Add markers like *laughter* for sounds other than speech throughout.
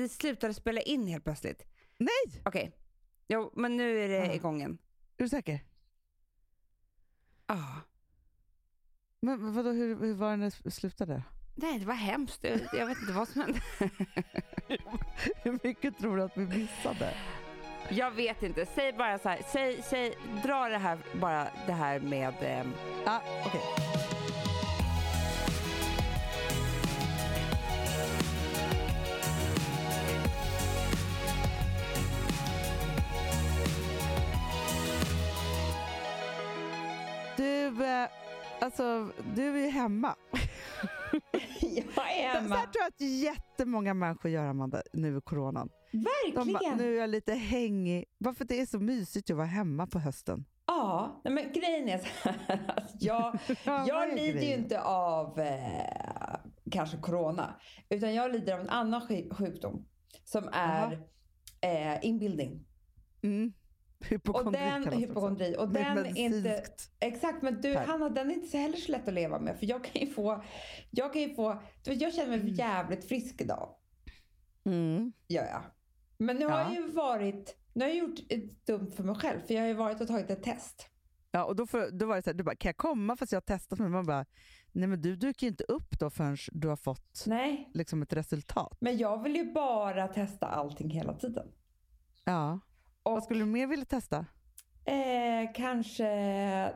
det slutade spela in helt plötsligt. Nej! Okej, jo, men nu är det Ja. igång igen. Är du säker? Ah. Men men vadå, hur, hur var det när det slutade? Nej, det var hemskt. Jag, jag vet inte vad som hände. *laughs* Hur mycket tror du att vi missade? Jag vet inte. Säg bara så här. Säg, säg, dra det här, bara det här med... ehm, Ah, okej. Du, eh, alltså, du är ju hemma. *laughs* jag är Så här tror jag att jättemånga människor gör, Amanda, nu i coronan. De Verkligen. bara, nu är jag lite hängig. Varför det är så mysigt att vara hemma på hösten. Ja, men grejen är så här. *laughs* jag, *laughs* Ja, jag lider ju grejen? inte av eh, kanske corona. Utan jag lider av en annan sj- sjukdom. Som är eh, inbildning. Mm. Och Hypokondri den, kallas hypokondri. Och den är inte, exakt, men du Tack. Hanna, den är inte så heller så lätt att leva med. För jag kan ju få, jag kan ju få, du vet, jag känner mig jävligt frisk idag. Mm. Gör jag. Men nu har Ja. jag ju varit, nu har jag gjort ett dumt för mig själv. För jag har ju varit och tagit ett test. Ja, och då, får, då var det så här, du bara, kan jag komma fast jag har testat mig? Man bara, nej men du dyker ju inte upp då förrän du har fått Nej, liksom ett resultat. men jag vill ju bara testa allting hela tiden. Ja. Och Vad skulle du mer vilja testa? eh, kanske,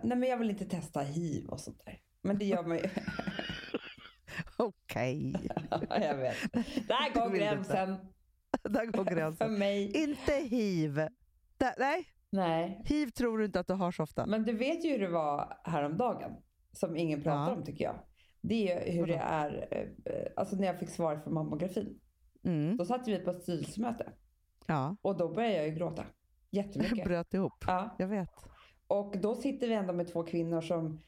nej men jag vill inte testa hiv och sånt där. Men det gör man ju. *laughs* Okej, jag vet. Där går gränsen där går för gränsen. mig. inte hiv. Där, nej, Nej, hiv tror du inte att du har så ofta. men du vet ju hur det var häromdagen. Som ingen pratar Ja. om tycker jag. Det är hur Vadå? det är, eh, alltså när jag fick svar från mammografin. Mm. Då satt vi på ett styrelsemöte. Ja, Och då började jag ju gråta. Jättemycket. *laughs* bröt ihop. Ja. Jag vet. Och då sitter vi ändå med två kvinnor som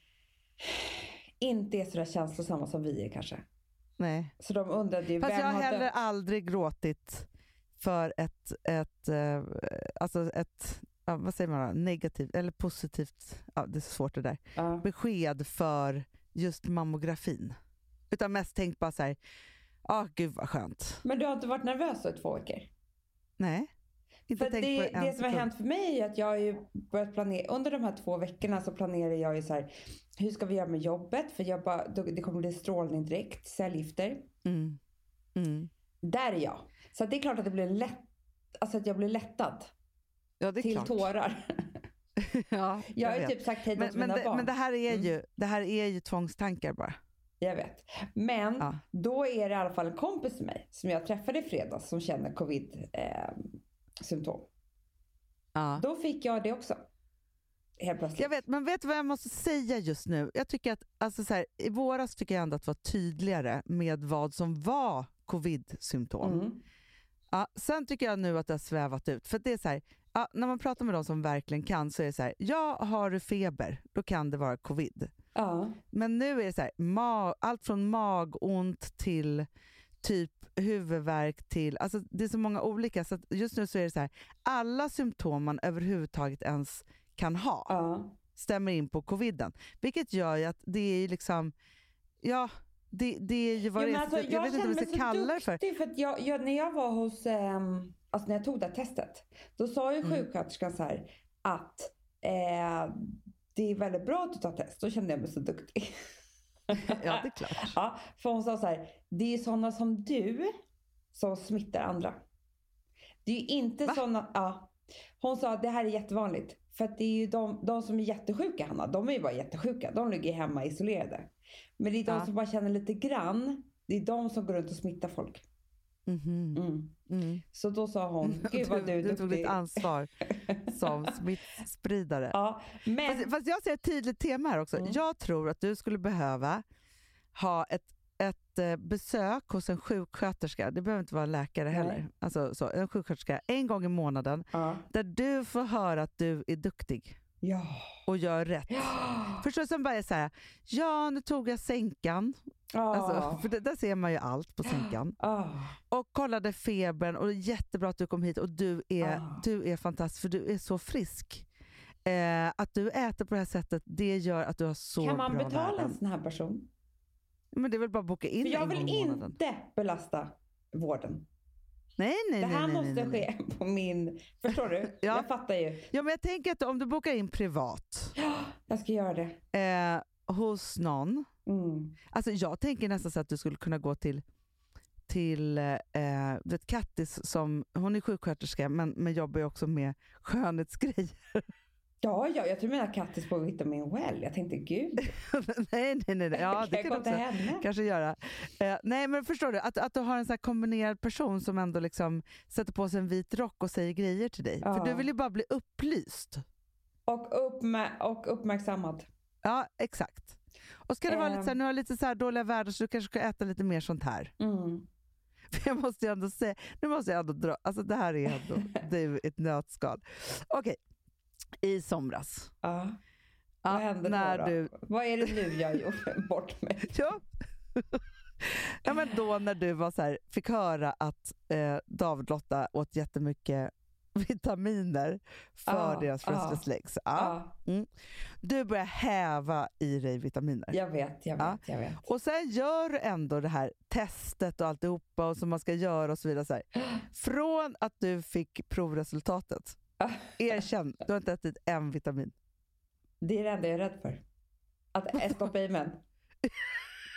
inte är sådär känslosamma som vi är kanske. Nej. Så de undrade ju Fast vem jag har heller aldrig gråtit för ett, ett, eh, alltså ett ja, vad säger man då? negativt eller positivt, ja, det är så svårt det där, Ja. besked för just mammografin. Utan mest tänkt bara så här, ah gud vad skönt. Men du har inte varit nervös i två veckor? Nej, inte För det, det som har sekund. hänt för mig är att jag har ju börjat planera, under de här två veckorna så planerar jag ju så här, hur ska vi göra med jobbet? För jag bara, det kommer bli strålning direkt, cellgifter. Mm. Mm. Där är jag. Så det är klart att det blir lätt, alltså att jag blir lättad Ja, till klart. tårar. *laughs* ja, Jag har ju typ sagt hej då men, till men, mina det, barn. men det här är Mm. ju, det här är ju tvångstankar bara. Jag vet. Men Ja. då är det i alla fall en kompis till mig som jag träffade i fredags som känner covid-symptom. Ja. Då fick jag det också. Helt plötsligt. Jag vet, men vet du vad jag måste säga just nu? Jag tycker att, alltså så här, I våras tycker jag ändå att det var tydligare med vad som var covid-symptom. Mm. Ja, sen tycker jag nu att det har svävat ut. För det är så här, ja, när man pratar med de som verkligen kan så är det så här, ja har du feber, då kan det vara covid. Ja. Men nu är det så här, allt från magont till typ huvudvärk till, alltså det är så många olika. Så just nu så är det så här, alla symptom man överhuvudtaget ens kan ha ja. stämmer in på coviden. Vilket gör ju att det är ju liksom, ja, det, det är ju vad Jo, det är. alltså, jag, vet inte vad mig ska kalla det för. för jag, jag, när jag var hos, ehm, alltså när jag tog det här testet, då sa ju Mm. sjuksköterskan så här att eh, det är väldigt bra att du tar test. Då kände jag mig så duktig. *laughs* *laughs* Ja, det är klart. Ja, för hon sa så här, det är sådana som du som smittar andra. Det är ju inte Va? sådana, ja. Hon sa att det här är jättevanligt. För att det är ju de, de som är jättesjuka Hanna, de är ju bara jättesjuka. De ligger hemma isolerade. Men det är de Ja. som bara känner lite grann, det är de som går runt och smittar folk. Mhm. Mm. Mm. Så då sa hon, *laughs* gud vad du är du, du tog duktig. ditt ansvar *laughs* som smittspridare. Ja, men, Fast, fast jag ser ett tydligt tema här också. Mm. Jag tror att du skulle behöva ha ett, ett eh, besök hos en sjuksköterska. Det behöver inte vara en läkare Nej. heller. Alltså, så, en sjuksköterska en gång i månaden ja. där du får höra att du är duktig Ja. och gör rätt. Förstår du? Som bara är så här, ja nu tog jag sänkan. Ja. Alltså, för det, där ser man ju allt på sänkan. Ah. Och kollade febern och det är jättebra att du kom hit och du är, Ah. du är fantastisk för du är så frisk. Eh, att du äter på det här sättet, det gör att du har så Kan man bra betala en värden. sån här person? Men det är väl bara att boka in För jag en vill gång inte belasta vården. Nej, nej, Det här nej, måste nej, nej. ske på min... Förstår du? *laughs* Ja. Jag fattar ju. Ja, men jag tänker att om du bokar in privat Jag ska göra det. eh, hos någon. Mm. Alltså jag tänker nästan så att du skulle kunna gå till till eh, du vet Kattis som, hon är sjuksköterska men, men jobbar ju också med skönhetsgrejer. *laughs* Ja, ja, jag tror du menar Kattis på Vitamin Well. Jag tänkte gud, *laughs* nej, nej, nej. Ja, det jag kan till också henne? kanske göra. Eh, nej, men förstår du? Att, att du har en så här kombinerad person som ändå liksom sätter på sig en vit rock och säger grejer till dig. För Ja. du vill ju bara bli upplyst. Och, uppmä- och uppmärksammad. Ja, exakt. Och ska det vara lite så här, Ehm. nu har jag lite så här dåliga väder så du kanske ska äta lite mer sånt här. Mm. *laughs* För jag måste ju ändå säga, nu måste jag ändå dra, alltså det här är ändå du ett nötskal. Okej, i somras. Ja. Ja, Vad hände när då? då? du, Vad är det nu jag gjort *laughs* bort mig? ja. ja, men då när du var så här, fick höra att eh, David Lotta åt jättemycket vitaminer för Ja, deras restless legs. Ja. Ja, Du börjar häva i dig vitaminer. jag vet, jag vet, Ja. jag vet. Och sen gör du ändå det här testet och alltihopa och som man ska göra och så vidare. Så här. *gasps* Från att du fick provresultatet. *laughs* erkänn, du har inte ätit en vitamin. Det är det enda jag är rädd för. Att stoppa i mig.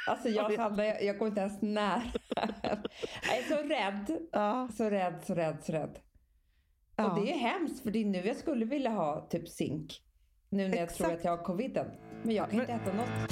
Alltså Jag. Sandra, jag, jag går inte ens nära. *laughs* Jag är så rädd. Ja, Så rädd, så rädd, så rädd. ja. Och det är hemskt för det är nu jag skulle vilja ha typ zink. Nu när jag tror att jag har coviden. Men jag kan Men- inte äta något.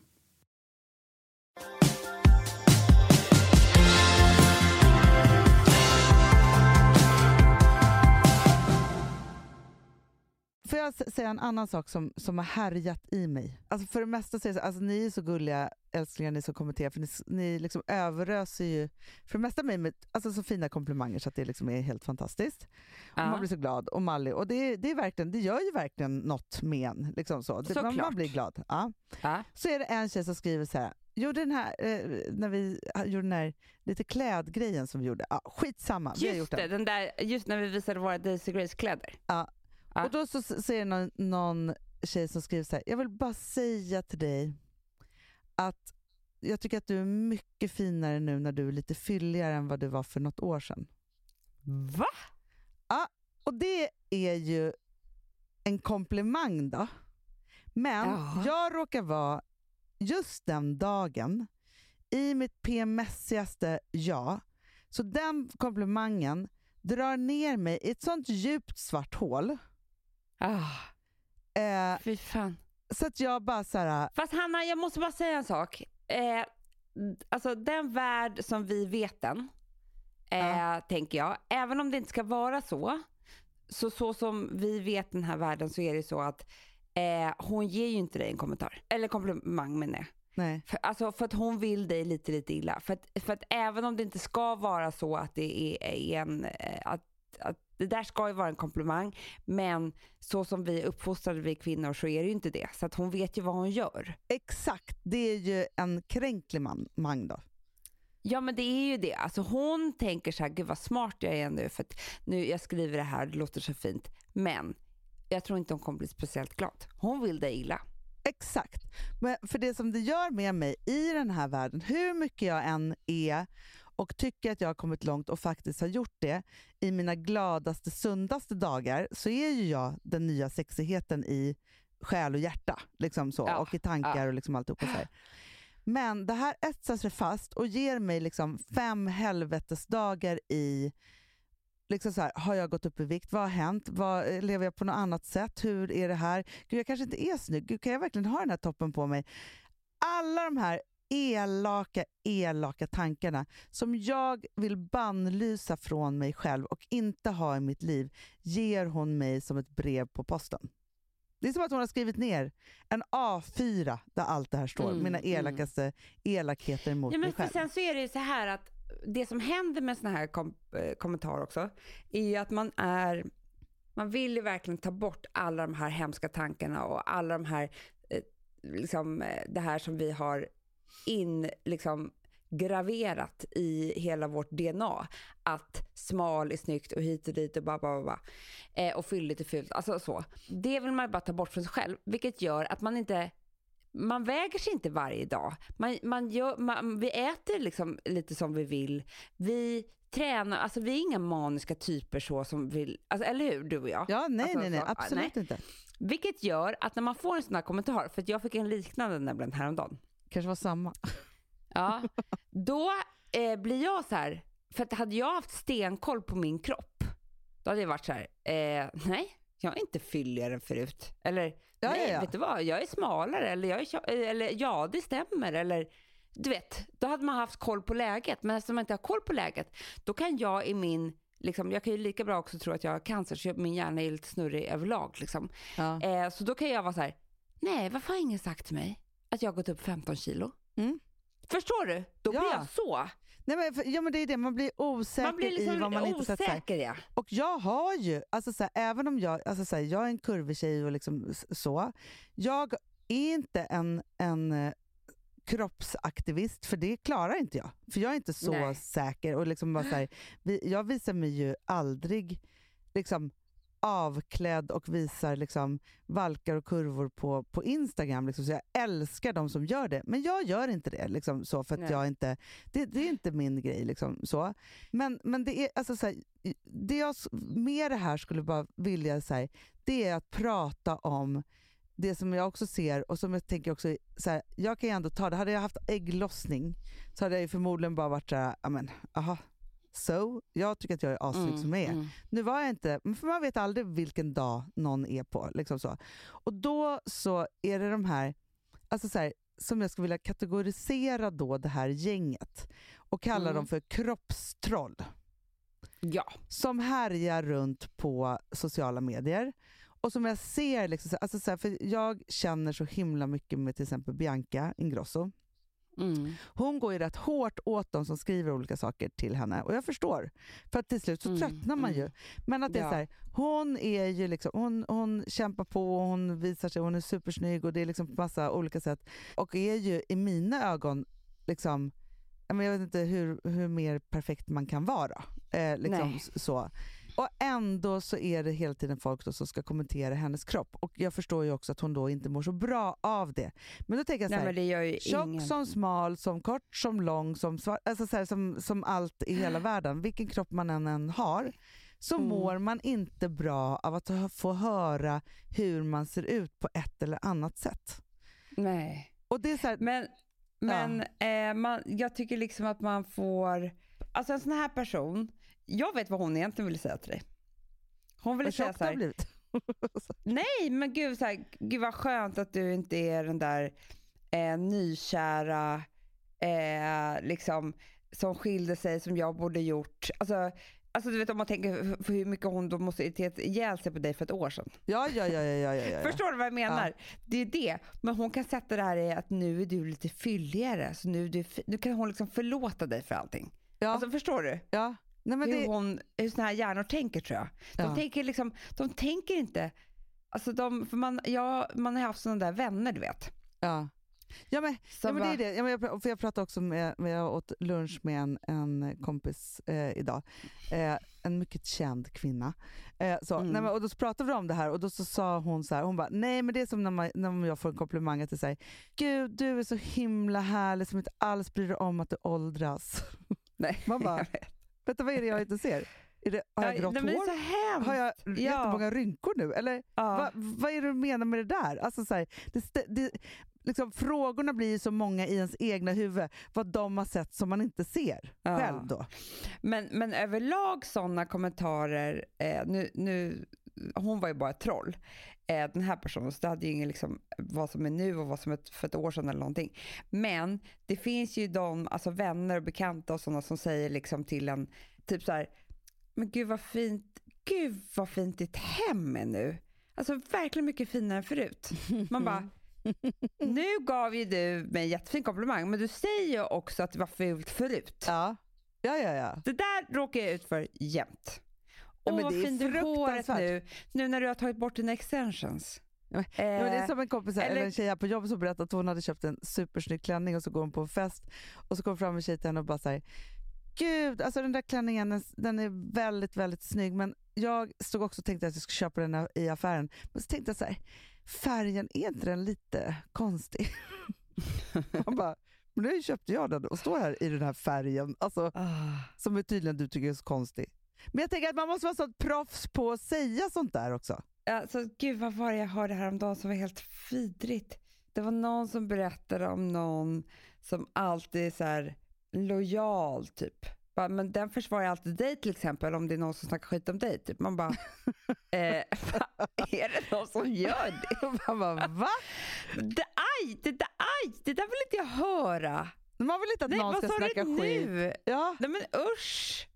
Får jag säga en annan sak som, som har härjat i mig? Alltså för det mesta så är det så, alltså ni är så gulliga älsklingar ni som kommenterar, för ni, ni liksom överöser ju för det mesta mig med alltså så fina komplimanger så att det liksom är helt fantastiskt. Och man blir så glad. Och Malli, och det, det, är verkligen, det gör ju verkligen något med en. Liksom så. Det, man, blir glad. Ja. Ja. Så är det en tjej som skriver så här, gjorde den här, eh, när vi gjorde den här lite klädgrejen som vi gjorde, ja, skitsamma, vi har gjort Just den. det, den där, just när vi visade våra Daisy Grace-kläder. Ja. Och då så s- säger någon, någon tjej som skriver så här, jag vill bara säga till dig att jag tycker att du är mycket finare nu när du är lite fylligare än vad du var för något år sedan. Va? Och det är ju en komplimang då. Men Ja. jag råkar vara just den dagen i mitt PMSigaste jag. Så den komplimangen drar ner mig i ett sånt djupt svart hål. Ah, Eh, fy fan. så att jag bara så här, Fast Hanna, jag måste bara säga en sak. Eh, alltså den värld som vi vet den, eh, Ja. tänker jag, även om det inte ska vara så, så, så som vi vet den här världen så är det så att eh, hon ger ju inte dig en kommentar. Eller komplimang menar jag. nej. För, alltså för att hon vill dig lite, lite illa. För att, för att även om det inte ska vara så att det är, en, eh, att, att det där ska ju vara en komplimang, men så som vi är uppfostrade vi kvinnor så är det ju inte det. Så att hon vet ju vad hon gör. Exakt, det är ju en kränklimang då. Ja men det är ju det. Alltså hon tänker så här, gud vad smart jag är nu för att nu jag skriver det här, det låter så fint. Men jag tror inte hon kommer bli speciellt glad. Hon vill dig illa. Exakt. Men för det som det gör med mig i den här världen, hur mycket jag än är och tycker att jag har kommit långt och faktiskt har gjort det i mina gladaste, sundaste dagar, så är ju jag den nya sexigheten i själ och hjärta. Liksom så, Ja, och i tankar ja. och liksom alltihopa så här. Men det här etsar sig fast och ger mig liksom fem helvetesdagar i Liksom så här, har jag gått upp i vikt? Vad har hänt? Vad, eh, lever jag på något annat sätt? Hur är det här? Gud, jag kanske inte är snygg. Gud, kan jag verkligen ha den här toppen på mig? Alla de här elaka, elaka tankarna som jag vill bannlysa från mig själv och inte ha i mitt liv ger hon mig som ett brev på posten. Det är som att hon har skrivit ner en A4 där allt det här står. Mm, Mina mm. elakaste elakheter mot Ja, men mig själv. sen så är det ju så här att det som händer med såna här kom- eh, kommentarer också är ju att man är man vill ju verkligen ta bort alla de här hemska tankarna och alla de här eh, liksom eh, det här som vi har in liksom graverat i hela vårt DNA. Att smal är snyggt och hit och dit och bara, bara, bara. Eh, och fylligt är fult. Alltså så. Det vill man ju bara ta bort från sig själv, vilket gör att man inte man väger sig inte varje dag. Man, man gör, man, vi äter liksom lite som vi vill. Vi tränar, alltså vi är inga maniska typer så som vill, alltså, eller hur du och jag? Ja, nej, Alltså, nej, nej, så- absolut nej. inte. Vilket gör att när man får en sån här kommentar, för jag fick en liknande nämligen häromdagen. kanske var samma. Ja, *laughs* då eh, blir jag så här, för att hade jag haft stenkoll på min kropp, då hade jag varit så här, eh, nej, jag är inte fylligare än förut. Eller, Ja, nej, ja, ja. vet du vad, jag är smalare. Eller, jag är, eller ja, det stämmer. Eller, du vet, då hade man haft koll på läget. Men eftersom man inte har koll på läget, då kan jag i min, liksom, jag kan ju lika bra också tro att jag har cancer, så min hjärna är lite snurrig överlag. Liksom. Ja. Eh, så då kan jag vara så här, nej, varför har ingen sagt till mig att jag har gått upp 15 kilo? Mm. Förstår du? Då blir Ja. jag så. Nej, men, ja men det är det, man blir osäker Man blir i liksom vad man inte sett. osäker. Ja. Och jag har ju, alltså så här, även om jag, alltså så här, jag är en kurvig tjej och liksom så, jag är inte en, en eh, kroppsaktivist, för det klarar inte jag. För jag är inte så Nej. säker. Och liksom bara så här, vi, jag visar mig ju aldrig liksom, avklädd och visar liksom, valkar och kurvor på, på Instagram. Liksom, så jag älskar de som gör det, men jag gör inte det. Liksom, så, för jag inte, det, det är inte min grej. Liksom, så. Men, men det är alltså så här, det jag med det här skulle bara vilja säga, det är att prata om det som jag också ser och som jag tänker också, så här, jag kan ju ändå ta det. Hade jag haft ägglossning så hade jag ju förmodligen bara varit så här, ja men aha, so, jag tycker att jag är assnygg som jag är. mm. Nu var jag inte, men för man vet aldrig vilken dag någon är på. Liksom så. Och då så är det de här, alltså så här, som jag skulle vilja kategorisera då det här gänget och kalla Mm. dem för kroppstroll Ja. som härjar runt på sociala medier. Och som jag ser, liksom, så- alltså så här, för jag känner så himla mycket med till exempel Bianca Ingrosso. Mm. Hon går ju rätt hårt åt de som skriver olika saker till henne och jag förstår. För att till slut så Mm, tröttnar man ju. mm. Men att det är Ja. så här, hon är ju liksom, hon, hon kämpar på och hon visar sig, hon är supersnygg och det är liksom på massa olika sätt. Och är ju i mina ögon liksom, jag vet inte hur, hur mer perfekt man kan vara. Eh, liksom Nej. så. Och ändå så är det hela tiden folk som ska kommentera hennes kropp. Och jag förstår ju också att hon då inte mår så bra av det. Men då tänker jag så Nej Tjock ingen. som smal, som kort som lång, som, svart, alltså så här, som, som allt i hela *gasps* världen. Vilken kropp man än, än har så Mm. mår man inte bra av att få höra hur man ser ut på ett eller annat sätt. Nej. Och det är så här, Men, men eh, man, jag tycker liksom att man får, alltså en sån här person, jag vet vad hon egentligen vill säga till dig. Hon ville vad säga så här, blivit. *laughs* nej men gud, så här, gud vad skönt att du inte är den där eh, nykära, eh, liksom, som skilde sig som jag borde gjort. Alltså, alltså du vet om man tänker för- hur mycket hon då måste irriterat ihjäl sig på dig för ett år sedan. Ja, ja, ja. ja, ja, ja, ja. Förstår du vad jag menar? Det är det. Men hon kan sätta det här i att nu är du lite fylligare. Så nu, du, nu kan hon liksom förlåta dig för allting. Ja, Alltså förstår du? ja. Nej, men hur, det, hon, hur såna här hjärnor tänker tror jag. De, Ja. tänker, liksom, de tänker inte... Alltså de, för man, ja, man har haft sådana där vänner du vet. ja. Ja, men, ja, men det är det. Ja, men jag, för jag pratade också med, med jag åt lunch med en, en kompis eh, idag. Eh, en mycket känd kvinna. Eh, så, Mm. nej, men, och då pratade vi om det här och då så sa hon så här, hon bara, nej men det är som när, man, när jag får en komplimang att det säger Gud du är så himla härlig som inte alls bryr dig om att du åldras. Nej. Man bara. Vänta vad är det jag inte ser? Är det, har jag Ja, grått är hår? Har jag Ja. jättemånga rynkor nu? Eller Ja. Va, vad är det du menar med det där? Alltså, så här, det, det, liksom, frågorna blir ju så många i ens egna huvud, vad de har sett som man inte ser Ja. själv då. Men, men överlag sådana kommentarer, eh, nu, nu, hon var ju bara ett troll, eh, den här personen, så det hade ju ingen liksom, vad som är nu och vad som är för ett år sedan eller någonting. Men det finns ju de, alltså vänner och bekanta och sådana som säger liksom till en, typ så här, men gud vad fint, gud vad fint ditt hem är nu. Alltså verkligen mycket finare än förut. Man bara, *laughs* nu gav ju du mig en jättefin komplimang, men du säger ju också att det var fult förut. Ja, ja, ja. ja. Det där råkar jag ut för jämt. Åh vad är fin du har håret nu, nu när du har tagit bort dina extensions. Ja, det är Eh, som en kompis, här, eller, eller- en tjej här på jobbet som berättade att hon hade köpt en supersnygg klänning och så går hon på en fest och så kommer fram en tjej till henne och bara säger Gud, alltså den där klänningen den, den är väldigt, väldigt snygg men jag stod också och tänkte att jag skulle köpa den i affären men så tänkte jag så här, färgen, är inte den lite konstig? *laughs* Man bara, men nu köpte jag den och står här i den här färgen alltså, ah. som är tydligen du tycker är så konstig. Men jag tänker att man måste vara sånt proffs på att säga sånt där också. Alltså, gud vad var det jag hörde häromdagen som var helt vidrigt. Det var någon som berättade om någon som alltid är så här lojal typ Bara, men den försvarar alltid dig till exempel om det är någon som snackar skit om dig. Typ. Man bara, *laughs* eh, är det någon som gör det? *laughs* Man bara, va? det aj, det där, aj, det där vill inte jag höra. Man vill inte att Nej, någon vad ska snacka skit. nu? Ja, Nej men usch.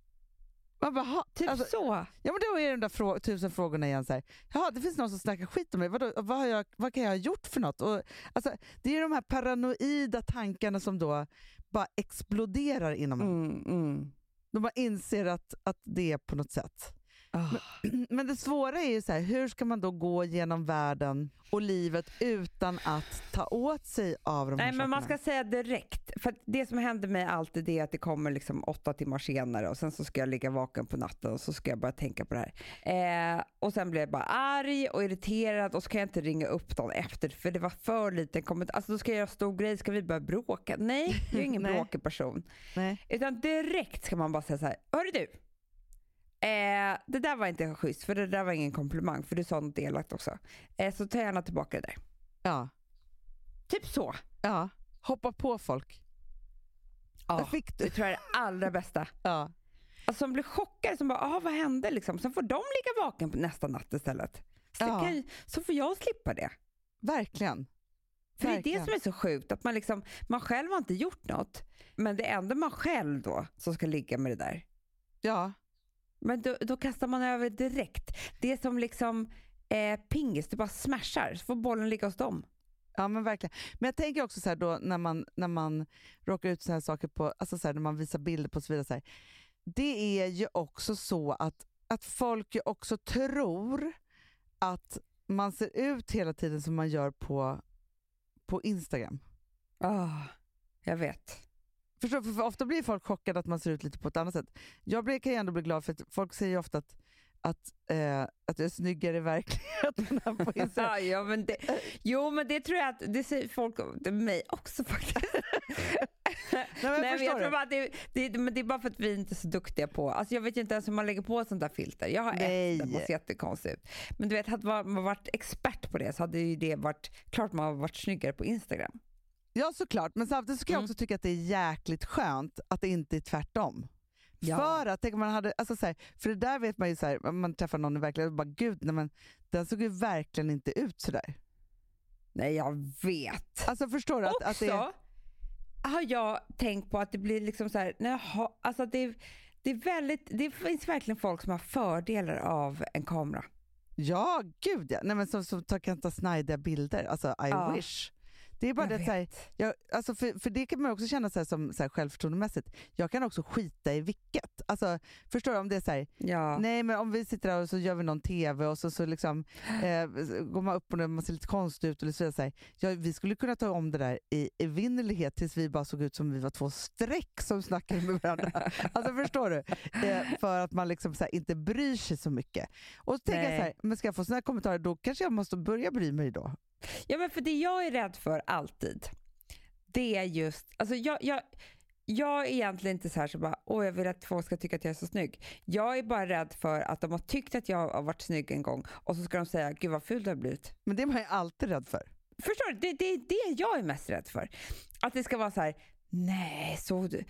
Man bara, ha, Typ alltså, så. ja, men då är de där frå tusen frågorna igen. Så här. Jaha, det finns någon som snackar skit om mig. Vadå, vad, har jag, vad kan jag ha gjort för något? Och, alltså, det är de här paranoida tankarna som då bara exploderar inom en. Mm, mm. De bara inser att, att det är på något sätt. Ah. *clears throat* Men det svåra är ju så här, hur ska man då gå genom världen och livet utan att ta åt sig av de här Nej men man sakerna? ska säga direkt. För det som händer mig alltid är att det kommer liksom åtta timmar senare och sen så ska jag ligga vaken på natten och så ska jag börja tänka på det här. Eh, och sen blir jag bara arg och irriterad och så kan jag inte ringa upp någon efter för det var för liten kommentar. Alltså då ska jag göra stor grej, ska vi börja bråka? Nej, jag är ingen *laughs* bråkig person. Nej. Utan direkt ska man bara säga så här, hörru du. Eh, det där var inte schysst för det där var ingen komplimang för du sa något elakt också. Eh, så ta gärna tillbaka det där. Ja. Typ så. ja, hoppa på folk. Ja, Där fick du. det tror jag är det allra bästa. Ja. Alltså, som blir chockade, som bara ah, vad hände liksom? Sen får de ligga vaken på nästa natt istället. Så, det Ja. kan, så får jag slippa det. Verkligen. För det är Verkligen. det som är så sjukt, att man, liksom, man själv har inte gjort något, men det är ändå man själv då som ska ligga med det där. Ja. Men då, då kastar man över direkt. Det är som liksom eh, pingis, du bara smashar så får bollen ligga hos dem. Ja men verkligen. Men jag tänker också så här då när man, när man råkar ut så här saker på, alltså så här, när man visar bilder på och så vidare. Så här, det är ju också så att, att folk ju också tror att man ser ut hela tiden som man gör på, på Instagram. Ah, jag vet. Förstår, för, ofta blir folk chockade att man ser ut lite på ett annat sätt. Jag blir, kan ju ändå bli glad för att folk säger ofta att, att, eh, att jag är snyggare i verkligheten än på *laughs* Instagram. Ja, men det, jo men det tror jag att det säger folk om det mig också faktiskt. *laughs* Nej, men Nej, men förstår jag du? tror bara att det, det, men det är bara för att vi inte är så duktiga på, alltså jag vet ju inte ens hur man lägger på sånt där filter. Jag har Nej. ett man ser jättekonstigt ut. Men du vet, hade man varit expert på det så hade ju det varit, klart man har varit snyggare på Instagram. Ja såklart, men samtidigt så kan jag Mm. också tycka att det är jäkligt skönt att det inte är tvärtom. Ja. För att, tänk om man hade, alltså så här, för det där vet man ju så här, man träffar någon i verkligheten och bara gud, nej men, den såg ju verkligen inte ut sådär. Nej jag vet. Alltså förstår du? Att, också att det, är- har jag tänkt på att det blir liksom så här, när jag har, alltså det, det, är väldigt, det finns verkligen folk som har fördelar av en kamera. ja, gud ja. Nej, men som, som tar, kan ta snajdiga bilder, alltså I Ja. wish. Det är bara Jag det, så här, jag, alltså för, för det kan man också känna så här, som så här, självförtroendemässigt. Jag kan också skita i vilket. Alltså, förstår du? Om det är så här, Ja. Nej men om vi sitter där och så gör vi någon TV och så, så liksom, *gasps* eh, går man upp och man ser lite konstig ut. Och så så här. Ja, vi skulle kunna ta om det där i evinnerlighet tills vi bara såg ut som vi var två streck som snackade med varandra. *laughs* alltså förstår du? Eh, för att man liksom så inte bryr sig så mycket. Och så tänker jag så här, men ska jag få här kommentarer då kanske jag måste börja bry mig då. Ja men för det jag är rädd för alltid, det är just, alltså jag, jag, jag är egentligen inte så här så bara, åh jag vill att folk ska tycka att jag är så snygg. Jag är bara rädd för att de har tyckt att jag har varit snygg en gång och så ska de säga, gud vad ful du har blivit. Men det är man ju alltid rädd för. Förstår du? Det, det är det jag är mest rädd för. Att det ska vara så här, nej såg du,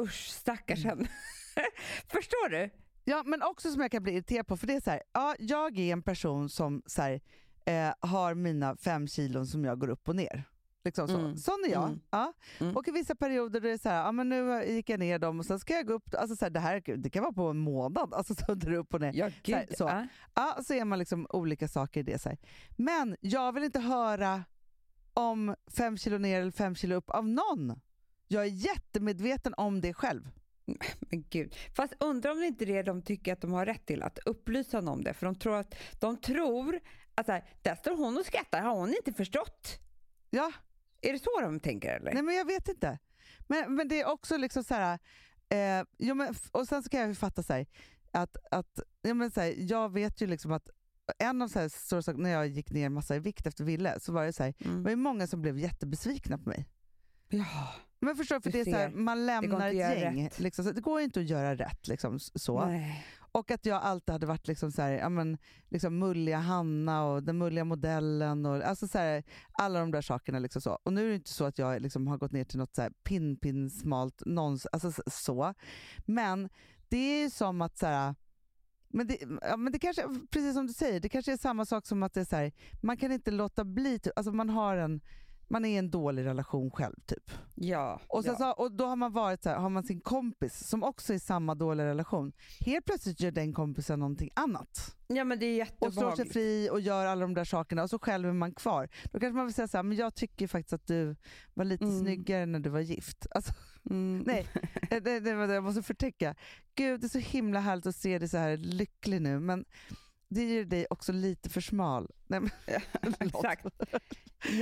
usch stackars henne. *laughs* Förstår du? Ja, men också som jag kan bli irriterad på, för det är så här, ja, jag är en person som så här, eh, har mina fem kilon som jag går upp och ner. Liksom så. Mm. Sån är jag. Mm. Ja. Mm. Och i vissa perioder är det så här, ja, men nu gick jag ner dem och sen ska jag gå upp, alltså så här, det här det kan vara på en månad, alltså så där upp och ner. Ja Så här, så. ja. Ja, så är man liksom olika saker i det. Så här. Men jag vill inte höra om fem kilo ner eller fem kilo upp av någon. Jag är jättemedveten om det själv. *laughs* Men gud. Fast undrar om det inte är det de tycker att de har rätt till, att upplysa någon om det. För de tror att, de tror att så här, där står hon och skrattar, har hon inte förstått? Ja, Är det så de tänker eller? Nej men jag vet inte. Men, men det är också liksom så här, eh, jo, men, och sen så kan jag ju fatta så här, att, att ja, men så här, jag vet ju liksom att en av så här stora saker, när jag gick ner massa i vikt efter Ville, så var det så här, det Mm. var ju många som blev jättebesvikna på mig. Ja. Men förstår för det är så här, man lämnar ett gäng. Liksom, det går inte att göra rätt. Liksom, så. Nej. Och att jag alltid hade varit liksom så här, ja, men, liksom mulliga Hanna och den mulliga modellen. Och, alltså så här, alla de där sakerna. Liksom så. Och nu är det inte så att jag liksom har gått ner till något så här pin, pin smalt nons, alltså så. Men det är som att så här, men det, ja, men det kanske, precis som du säger, det kanske är samma sak som att det är så här, man kan inte låta bli, typ, alltså man har en man är i en dålig relation själv typ. Ja. Och, sen ja. så, och då har man varit så här, har man sin kompis som också är i samma dåliga relation. Helt plötsligt gör den kompisen någonting annat. ja, men det är Och slår sig jättebehagligt. fri och gör alla de där sakerna och så själv är man kvar. Då kanske man vill säga så här, men jag tycker faktiskt att du var lite Mm. snyggare när du var gift. Alltså, Mm. nej, det, det, det jag måste förtäcka. Gud, det är så himla härligt att se dig så här lycklig nu, men det gör dig också lite för smal. Nej, men, *laughs* förlåt. Exakt.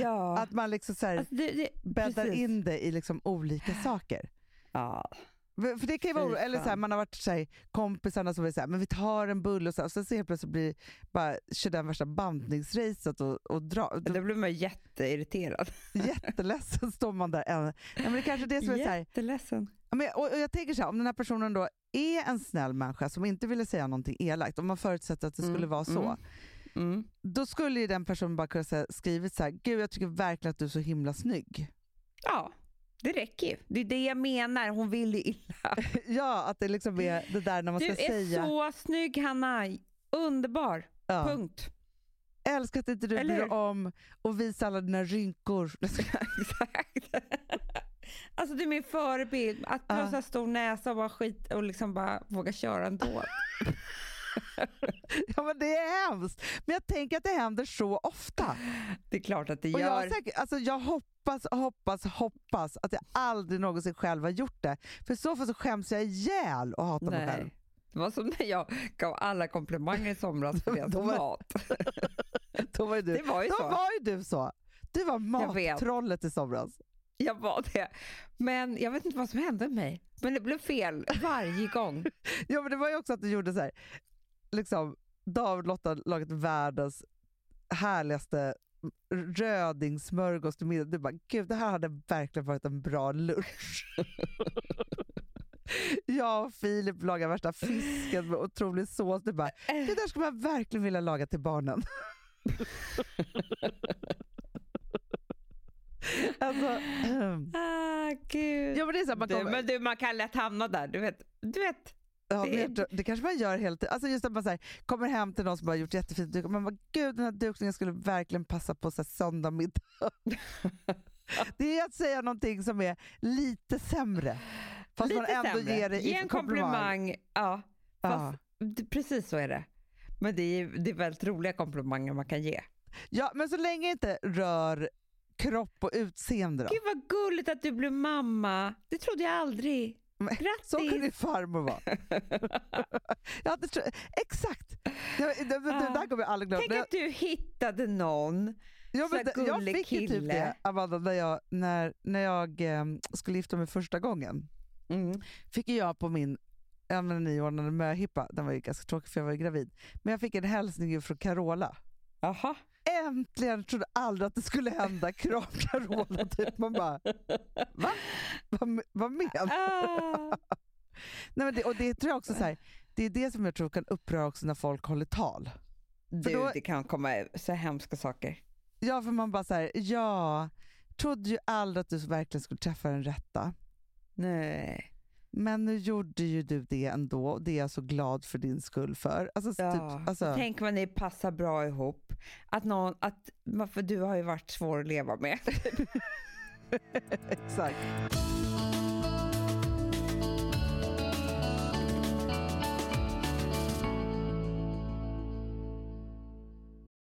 Ja. Att man liksom så här, Alltså, det, det, bäddar precis. in det i liksom olika saker. Ja. För det kan ju vara, eller så här, man har varit så här, kompisarna som är så här, men vi tar en bulle och så, och sen så helt plötsligt blir bara kör den värsta bantningsracet och, och drar. Då blir man jätteirriterad. *laughs* Jätteledsen står man där. Ja, men det är kanske det som är så här. Ja, men, och, och jag tänker så här, om den här personen då är en snäll människa som inte ville säga någonting elakt, om man förutsätter att det skulle Mm, vara så, mm. Mm. då skulle ju den personen bara kunna säga, skrivit så här, gud jag tycker verkligen att du är så himla snygg. Ja, det räcker ju. Det är det jag menar. Hon vill ju illa. *laughs* ja, att det liksom är det där när man Du ska är säga. så snygg Hanna. Underbar. ja. Punkt. Älskar att inte du Eller bryr om och visa alla dina rynkor. *laughs* *laughs* Exakt. Alltså du är min förebild. Att du Ja. har så stor näsa och bara skit och liksom bara våga köra ändå. *laughs* ja, men det är hemskt. Men jag tänker att det händer så ofta. Det är klart att det Och jag, gör. säkert, alltså jag hoppas, hoppas, hoppas att jag aldrig någonsin själv har gjort det. För i så fall så skäms jag ihjäl och hatar mig själv. Nej. Det var som när jag gav alla komplimanger i somras för deras *laughs* var- mat. *laughs* Då var ju du, Det var ju då så. var ju du så. Du var mattrollet i somras. *laughs* Jag var det. Men jag vet inte vad som hände med mig. Men det blev fel varje *laughs* gång. Ja, men det var ju också att du gjorde så här, liksom, David och Lotta lagat världens härligaste rödingsmörgås till middag. Du bara, gud det här hade verkligen varit en bra lunch. *laughs* Jag och Filip lagar värsta fisken med otrolig sås. Du bara, det där skulle man verkligen vilja laga till barnen. *laughs* alltså, *clears throat* Ah, gud. ja, men det, är så man du, kommer, men du, man kan lätt hamna där. Du vet, du vet. Ja, Det- det kanske man gör tiden. Alltså just att man så här, kommer hem till någon som har gjort jättefint duk och man bara gud den här dukningen skulle verkligen passa på så här, söndag middag. *laughs* det är att säga någonting som är lite sämre. Fast Lite man ändå sämre. ger det Ge en komplimang. Ja, fast det, precis så är det. Men det är, det är väldigt roliga komplimanger man kan ge. Ja, men så länge det inte rör kropp och utseende då. Gud vad gulligt att du blev mamma. Det trodde jag aldrig. Men Grattis! Så kan din farmor vara. *laughs* det exakt! Det, det, det där kommer jag aldrig glömma. Tänk att du hittade någon. Ja, men det, jag gullig fick typ kille. det, Amanda, när jag, när, när jag eh, skulle gifta mig första gången. Mm. fick jag på min nyordnade möhippa, den var ju ganska tråkig för jag var gravid, men jag fick en hälsning från Carola. Jaha. Äntligen! trodde aldrig att det skulle hända. Kram Carola, typ. Man bara, va? Vad, vad menar Ah. Nej, men det, Och det tror jag också så här, det är det som jag tror kan uppröra också när folk håller tal. Du, då- det kan komma så hemska saker. Ja, för man bara så här, ja, trodde ju aldrig att du verkligen skulle träffa den rätta. Nej. Men nu gjorde ju du det ändå och det är jag så glad för din skull för. Alltså, Ja. typ, alltså, Tänk vad ni passar bra ihop. Att någon, att, för du har ju varit svår att leva med. *laughs* exakt.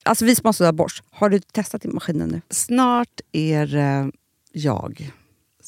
Alltså vi som har borst, har du testat i maskinen nu? Snart är det jag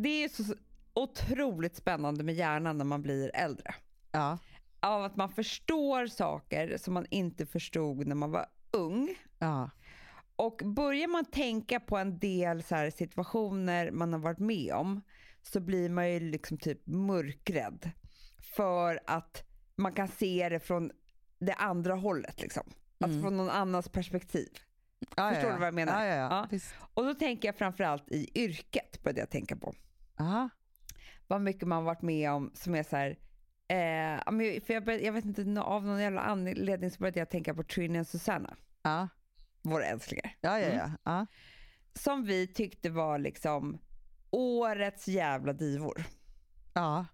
Det är så, otroligt spännande med hjärnan när man blir äldre. Ja. Av att man förstår saker som man inte förstod när man var ung. Ja. Och börjar man tänka på en del så situationer man har varit med om så blir man ju liksom typ mörkrädd. För att man kan se det från det andra hållet. Liksom. Alltså Mm. från någon annans perspektiv. Ja, Förstår ja, du vad jag menar? Ja, ja. Och då tänker jag framförallt i yrket började jag tänka på. Aha. Vad mycket man varit med om som är så här. Eh, för jag, började, jag vet inte, av någon jävla anledning så började jag tänka på Trini och Susanna, Ja. våra älsklingar. Ja, ja, ja. ja. Som vi tyckte var liksom årets jävla divor. ja.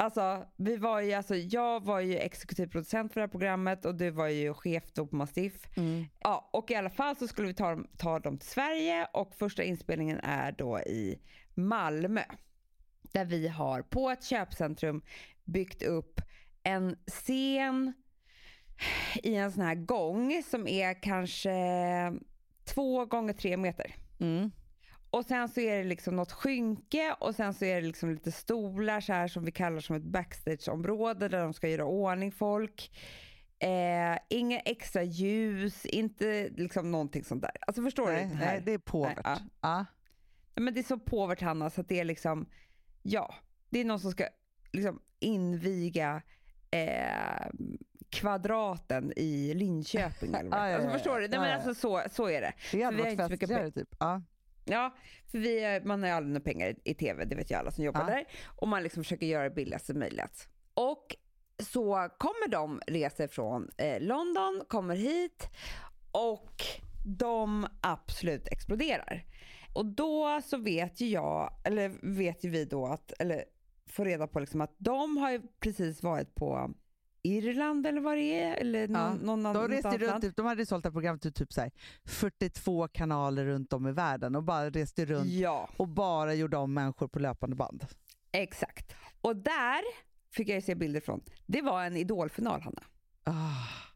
Alltså, vi var ju, alltså, jag var ju exekutiv producent för det här programmet och du var ju chef då på Mastiff. Mm. Ja, och i alla fall så skulle vi ta dem, ta dem till Sverige och första inspelningen är då i Malmö. Där vi har på ett köpcentrum byggt upp en scen i en sån här gång som är kanske två gånger tre meter. Mm. Och sen så är det liksom något skynke och sen så är det liksom lite stolar så här som vi kallar som ett backstageområde där de ska göra ordning folk. Eh, inga extra ljus, inte liksom någonting sånt där. Alltså förstår Nej, du? Här? nej, det är påvert. Nej, ja. ja. Men det är så påvert Hanna så att det är liksom, ja, det är någon som ska liksom inviga eh, kvadraten i Linköping. Eller vad. *laughs* Alltså, förstår du? Nej, men alltså, så, så är det. Det hade varit festligare typ. Ja. Ja, för vi, man har ju aldrig några pengar i tv, det vet ju alla som jobbar Ja. där. Och man liksom försöker göra det billigaste möjligt. Och så kommer de, reser från eh, London, kommer hit och de absolut exploderar. Och då så vet ju jag, eller vet ju vi då att, eller får reda på liksom att de har ju precis varit på Irland eller vad det är, eller någon, Ja, någon De reste runt, land. typ, de hade sålt det här programmet till typ så här 42 kanaler runt om i världen och bara reste runt Ja. och bara gjorde om människor på löpande band. Exakt. Och där fick jag se bilder från. Det var en idolfinal Hanna. Ah.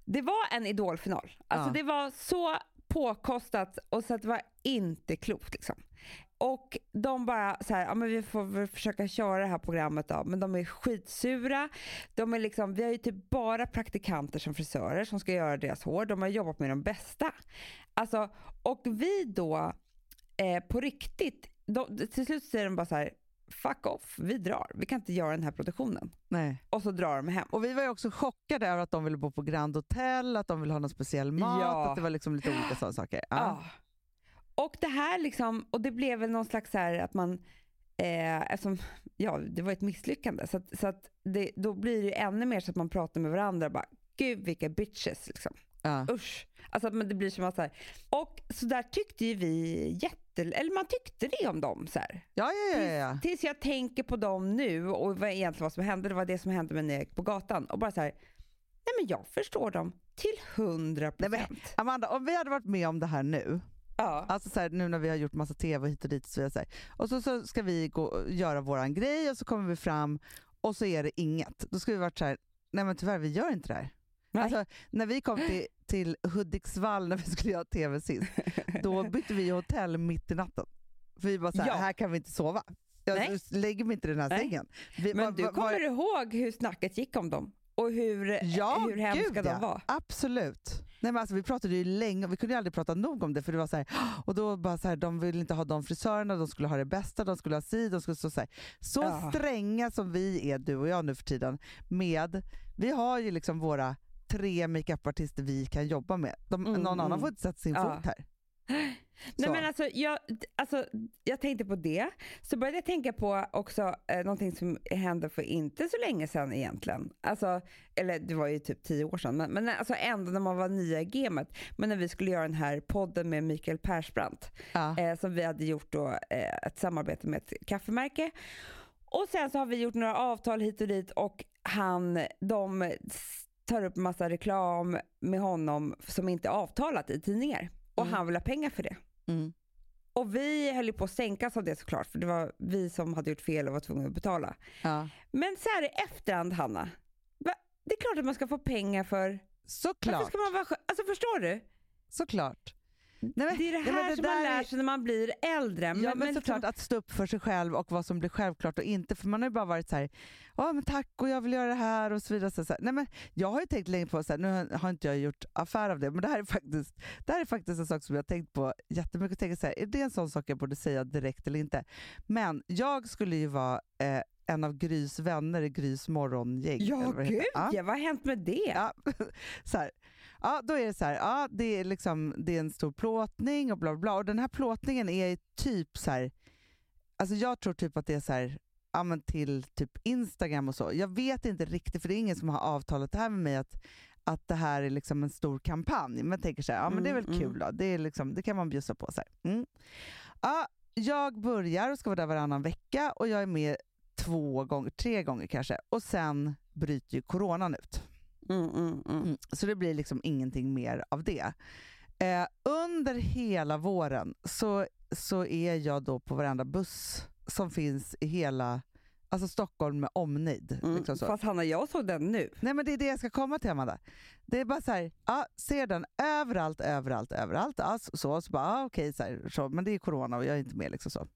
Det var en idolfinal. Alltså Ja. det var så påkostat och så att det var inte klokt liksom. Och de bara så här, ja men vi får väl försöka köra det här programmet då, men de är skitsura. De är liksom, vi har ju typ bara praktikanter som frisörer som ska göra deras hår. De har jobbat med de bästa. Alltså, och vi då eh, på riktigt, de, till slut säger de bara så här, fuck off, vi drar. Vi kan inte göra den här produktionen. Nej. Och så drar de hem. Och vi var ju också chockade över att de ville bo på Grand Hotel, att de ville ha någon speciell mat, Ja. att det var liksom lite olika sådana saker. Ja. Ja. Och det här liksom, och det blev väl någon slags så här att man, eh, eftersom, ja det var ett misslyckande, så, att, så att det, då blir det ännu mer så att man pratar med varandra bara, gud vilka bitches liksom. Ja. Usch. Alltså man, det blir som att så här, och så där tyckte ju vi jätte, eller man tyckte det om dem så här. Ja, ja, ja, ja. Tills jag tänker på dem nu och vad egentligen vad som hände, det var det som hände med när jag gick på gatan och bara så här, nej men jag förstår dem till hundra Nej, men- procent. Amanda, om vi hade varit med om det här nu, Ja. alltså så här, nu när vi har gjort massa tv hit och dit så så här, och så, så ska vi gå göra våran grej och så kommer vi fram och så är det inget. Då skulle vi varit så här, nej men tyvärr vi gör inte det här. Nej. Alltså, när vi kom till, till Hudiksvall när vi skulle göra tv sist, då bytte vi hotell mitt i natten. För vi bara så här, Ja. här kan vi inte sova. Jag Nej. lägger mig inte i den här Nej. sängen. Vi, Men vad- du kommer vad- ihåg hur snacket gick om dem? Och hur, Ja, hur hemska de var? Absolut. Nej, men alltså, vi pratade ju länge och vi kunde aldrig prata nog om det för det var så här, *gasps* och då bara så här, de ville inte ha de frisörerna, de skulle ha det bästa, de skulle ha si, de skulle så, så, så Ja. stränga som vi är du och jag nu för tiden med, vi har ju liksom våra tre makeupartister vi kan jobba med. De, Mm, någon annan mm. får inte sätta sin Ja. fot här. *gasps* Nej, men alltså, jag, alltså, jag tänkte på det, så började jag tänka på också eh, någonting som hände för inte så länge sedan egentligen. Alltså, eller det var ju typ tio år sedan, men, men alltså ändå när man var nya i gamet. Men när vi skulle göra den här podden med Mikael Persbrandt. Ja. eh, som vi hade gjort då, eh, ett samarbete med ett kaffemärke. Och sen så har vi gjort några avtal hit och dit och han, de tar upp massa reklam med honom som inte är avtalat i tidningar. Och Mm. han vill ha pengar för det. Mm. Och vi höll ju på att sänkas av det såklart, för det var vi som hade gjort fel och var tvungna att betala. Ja. Men så här i efterhand Hanna, det är klart att man ska få pengar för... Varför Såklart. ska man vara Alltså förstår du? Såklart. Nej, men, det är det nej, men här som man lär är- sig när man blir äldre. Ja men, såklart att stå upp för sig själv och vad som blir självklart och inte. För man har ju bara varit så här, ja men tack och jag vill göra det här och så vidare. Så så här. Nej, men jag har ju tänkt länge på, så här, nu har inte jag gjort affär av det, men det här är faktiskt, det här är faktiskt en sak som jag har tänkt på jättemycket. Tänker så här, är det en sån sak jag borde säga direkt eller inte? Men jag skulle ju vara eh, en av Grys vänner i Grys morgongäng. Ja, det gud Ja. ja. Vad har hänt med det? Ja, *laughs* så här. Ja, då är det så här, ja, det, är liksom, det är en stor plåtning och bla bla bla. Och den här plåtningen är typ så här, alltså jag tror typ att det är så här, ja, men till typ Instagram och så. Jag vet inte riktigt, för det är ingen som har avtalat det här med mig att, att det här är liksom en stor kampanj. Men tänker så här, ja men det är väl Mm, kul då. Det, är liksom, det kan man bjussa på. Så. Mm. Ja, jag börjar och ska vara där varannan vecka och jag är med två gånger, tre gånger kanske. Och sen bryter ju coronan ut. Mm, mm, mm. Mm, Så det blir liksom ingenting mer av det. Eh, under hela våren så, så är jag då på varenda buss som finns i hela alltså Stockholm med omnejd. Mm. Liksom så. Fast Hanna, jag såg den nu. Nej men det är det jag ska komma till Amanda. Det är bara så här, ja, ser den överallt, överallt, överallt. Ja, så, så, så bara, ja, okej, så, här, så, men det är corona och jag är inte med. Liksom så.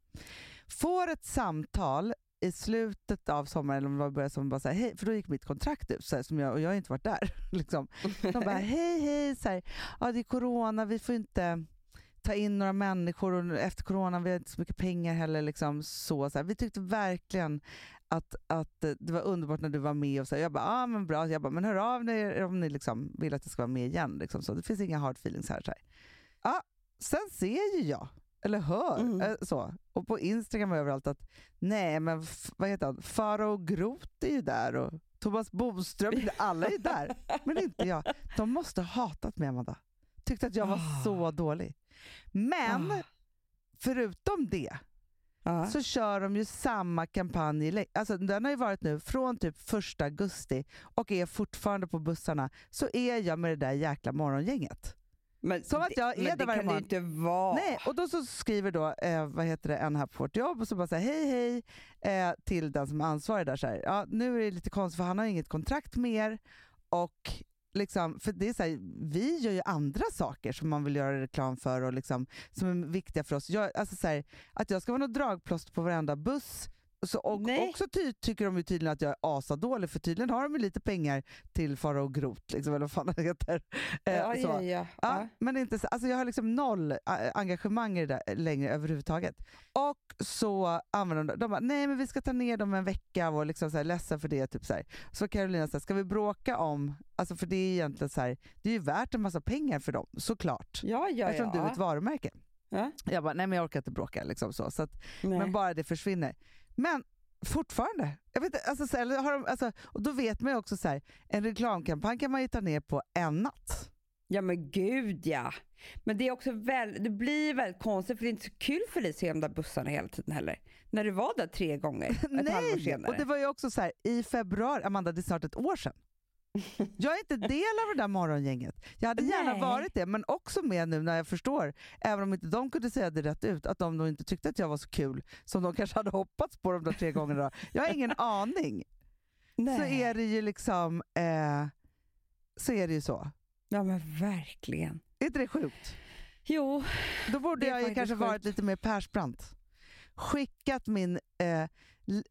Får ett samtal i slutet av sommaren, eller om det var början, som bara så här, hej, för då gick mitt kontrakt ut så här, som jag, och jag har inte varit där. *laughs* Liksom. De bara, *laughs* hej, hej, så här, ja, det är corona, vi får inte ta in några människor och efter coronan, vi har inte så mycket pengar heller. Liksom, så, så här. Vi tyckte verkligen att, att det var underbart när du var med. och så här. Jag bara, ah, men bra. Jag bara, men hör av er om ni liksom vill att jag ska vara med igen. Liksom. Så det finns inga hard feelings här. Så här. Ja, sen ser ju jag, eller hör, Mm. eh, så, och på Instagram och överallt att nej, men vad heter han? Farao Groth är ju där och Thomas Boström, *laughs* alla är där, men inte jag. De måste ha hatat mig, Amanda. Tyckte att jag var Ah. så dålig. Men Ah. förutom det Ja. så kör de ju samma kampanj. Alltså, den har ju varit nu från typ första augusti och är fortfarande på bussarna. Så är jag med det där jäkla morgongänget. Men, Som att jag är där det varje kan det ju morgon. inte vara. Nej, och då så skriver då, eh, vad heter det, en här på vårt jobb och så bara säger hej hej eh, till den som är ansvarig där. Så här, ja, nu är det lite konstigt för han har inget kontrakt mer och liksom, för det är så här, vi gör ju andra saker som man vill göra reklam för och liksom, som är viktiga för oss. Jag, alltså så här, att jag ska vara något dragplåster på varenda buss så, och Nej. också ty, tycker de ju tydligen att jag är asadålig för tydligen har de ju lite pengar till Farao Groth, liksom, eller vad fan det heter. Eh, ja, ja, ja. Ja, men inte så, alltså jag har liksom noll ä, engagemang i det där längre överhuvudtaget. Och så använder de, de bara, nej men vi ska ta ner dem en vecka och liksom så här, ledsen för det. Typ så, här. så Carolina säger, ska vi bråka om, alltså för det är egentligen så här, det är ju värt en massa pengar för dem såklart. ja, ja, Eftersom du är ett varumärke. Ja. Jag bara, nej men jag orkar inte bråka. Liksom så, så att, men bara det försvinner. Men fortfarande, jag vet, alltså, så eller har de, alltså, och då vet man ju också så här, en reklamkampanj kan man ju ta ner på en natt. Ja men gud ja. Men det är också väl, det blir väldigt konstigt för det är inte så kul för dig att se de där bussarna hela tiden heller. När du var där tre gånger ett *laughs* halvår Nej, senare. och det var ju också så här, i februari, Amanda det är snart ett år sedan. Jag är inte del av det där morgongänget. Jag hade gärna Nej. varit det, men också med nu när jag förstår, även om inte de kunde säga det rätt ut, att de nog inte tyckte att jag var så kul som de kanske hade hoppats på de där tre gångerna. Jag har ingen *laughs* aning. Nej. Så är det ju liksom, eh, så är det ju så. Ja men verkligen. Är inte det sjukt? Jo, Då borde jag ju kanske varit sjukt. lite mer Persbrandt. Skickat min eh,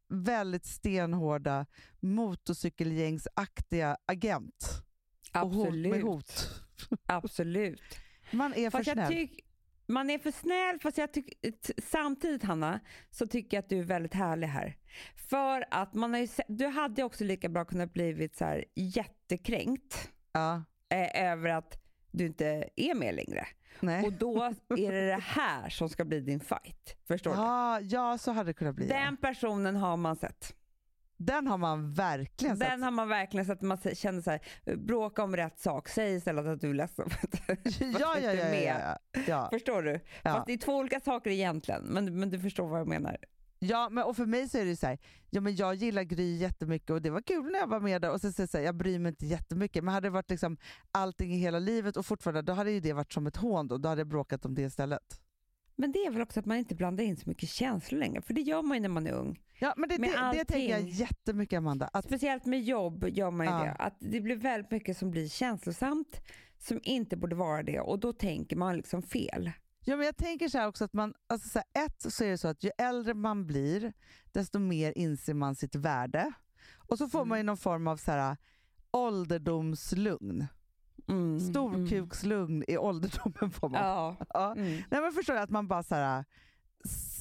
väldigt stenhårda motorcykelgängsaktiga agent och hot absolut. med hot. Absolut. Man är för Fast jag snäll. man är för snäll, fast jag tyck, samtidigt Hanna, så tycker jag att du är väldigt härlig här. För att man har ju, du hade också lika bra kunnat blivit så här jättekränkt Ja, eh, över att du inte är med längre. nej. Och då *laughs* är det det här som ska bli din fight. Förstår du? Ja, ja, så hade det kunnat bli. Den personen har man sett. Den har man verkligen Den sett. har man verkligen sett. Man känner så här, bråka om rätt sak. Säg istället att du är ledsen för att, *laughs* Ja, ja, ja, ja, ja. ja. Förstår du? Ja. Fast det är två olika saker egentligen. Men, men du förstår vad jag menar. Ja, men och för mig så är det så här, ja, men jag gillar Gry jättemycket och det var kul när jag var med där och sen så, så här, jag bryr mig inte jättemycket. Men hade det varit liksom allting i hela livet och fortfarande, då hade ju det varit som ett hån då. Då hade jag bråkat om det istället. Men det är väl också att man inte blandar in så mycket känslor längre, för det gör man ju när man är ung. Ja, men det, det, det tänker jag jättemycket Amanda. Att, Speciellt med jobb gör man ju Ja. det. Att det blir väldigt mycket som blir känslosamt som inte borde vara det och då tänker man liksom fel. Ja, men jag tänker så här också att man, alltså så här, ett så är det så att ju äldre man blir desto mer inser man sitt värde. Och så får Mm. man ju någon form av så här, ålderdomslugn. Mm. Storkukslugn i ålderdomen får man. Ja. Ja. Mm. Nej, men förstår jag att man bara så här,